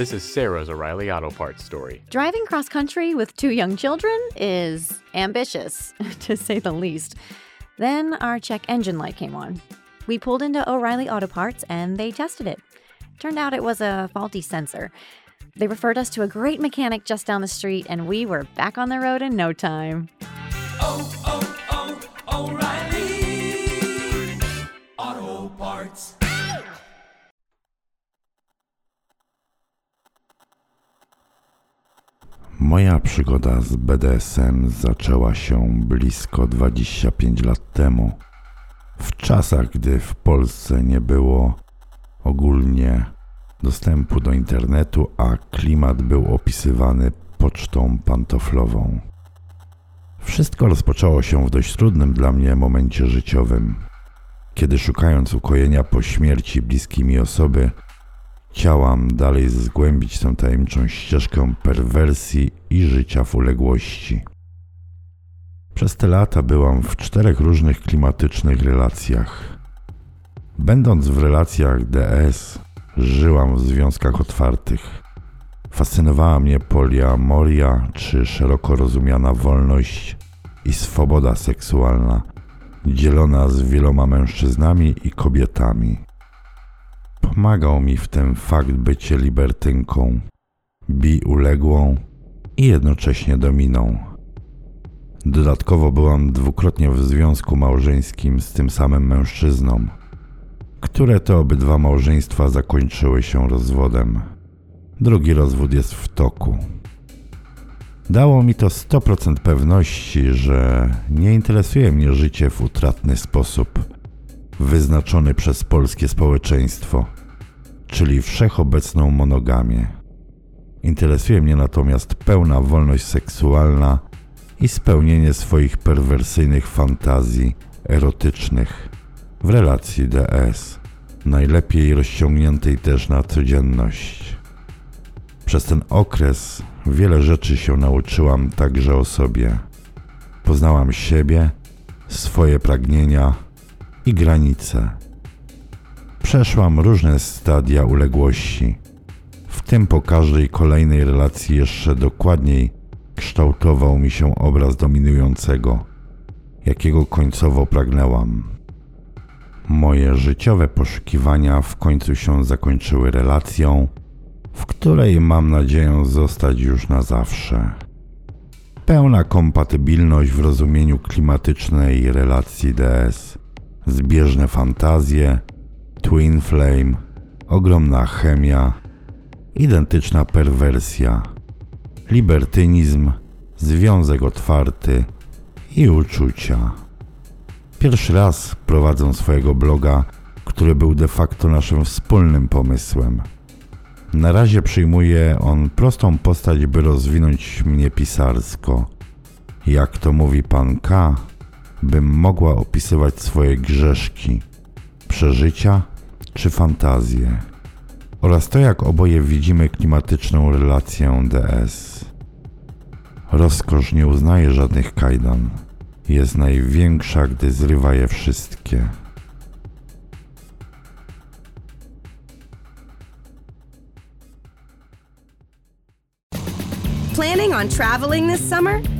This is Sarah's O'Reilly Auto Parts story. Driving cross country with two young children is ambitious, to say the least. Then our check engine light came on. We pulled into O'Reilly Auto Parts and they tested it. Turned out it was a faulty sensor. They referred us to a great mechanic just down the street, and we were back on the road in no time. Oh, Moja przygoda z BDSM zaczęła się blisko 25 lat temu. W czasach, gdy w Polsce nie było ogólnie dostępu do internetu, a klimat był opisywany pocztą pantoflową. Wszystko rozpoczęło się w dość trudnym dla mnie momencie życiowym, kiedy szukając ukojenia po śmierci bliskiej mi osoby, chciałam dalej zgłębić tę tajemniczą ścieżkę perwersji i życia w uległości. Przez te lata byłam w czterech różnych klimatycznych relacjach. Będąc w relacjach DS, żyłam w związkach otwartych. Fascynowała mnie poliamoria czy szeroko rozumiana wolność i swoboda seksualna, dzielona z wieloma mężczyznami i kobietami. Pomagał mi w tym fakt bycie libertynką, bi uległą i jednocześnie dominą. Dodatkowo byłam dwukrotnie w związku małżeńskim z tym samym mężczyzną, które to obydwa małżeństwa zakończyły się rozwodem. Drugi rozwód jest w toku. Dało mi to 100% pewności, że nie interesuje mnie życie w utratny sposób, wyznaczony przez polskie społeczeństwo, czyli wszechobecną monogamię. Interesuje mnie natomiast pełna wolność seksualna i spełnienie swoich perwersyjnych fantazji erotycznych w relacji DS, najlepiej rozciągniętej też na codzienność. Przez ten okres wiele rzeczy się nauczyłam także o sobie. Poznałam siebie, swoje pragnienia i granice. Przeszłam różne stadia uległości, w tym po każdej kolejnej relacji jeszcze dokładniej kształtował mi się obraz dominującego, jakiego końcowo pragnęłam. Moje życiowe poszukiwania w końcu się zakończyły relacją, w której mam nadzieję zostać już na zawsze. Pełna kompatybilność w rozumieniu klimatycznej relacji DS, zbieżne fantazje, twin flame, ogromna chemia, identyczna perwersja, libertynizm, związek otwarty i uczucia. Pierwszy raz prowadzę swojego bloga, który był de facto naszym wspólnym pomysłem. Na razie przyjmuje on prostą postać, by rozwinąć mnie pisarsko. Jak to mówi pan K, bym mogła opisywać swoje grzeszki, przeżycia czy fantazje. Oraz to, jak oboje widzimy klimatyczną relację DS. Rozkosz nie uznaje żadnych kajdan. Jest największa, gdy zrywa je wszystkie. Planning on traveling this summer?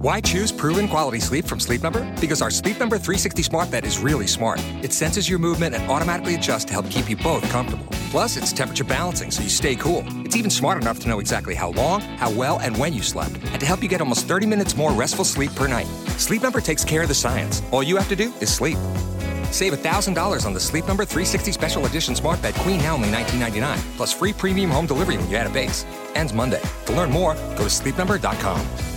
Why choose proven quality sleep from Sleep Number? Because our Sleep Number 360 smart bed is really smart. It senses your movement and automatically adjusts to help keep you both comfortable. Plus, it's temperature balancing so you stay cool. It's even smart enough to know exactly how long, how well, and when you slept, and to help you get almost 30 minutes more restful sleep per night. Sleep Number takes care of the science. All you have to do is sleep. Save $1,000 on the Sleep Number 360 Special Edition Smart Bed Queen now only $19.99, plus free premium home delivery when you add a base. Ends Monday. To learn more, go to sleepnumber.com.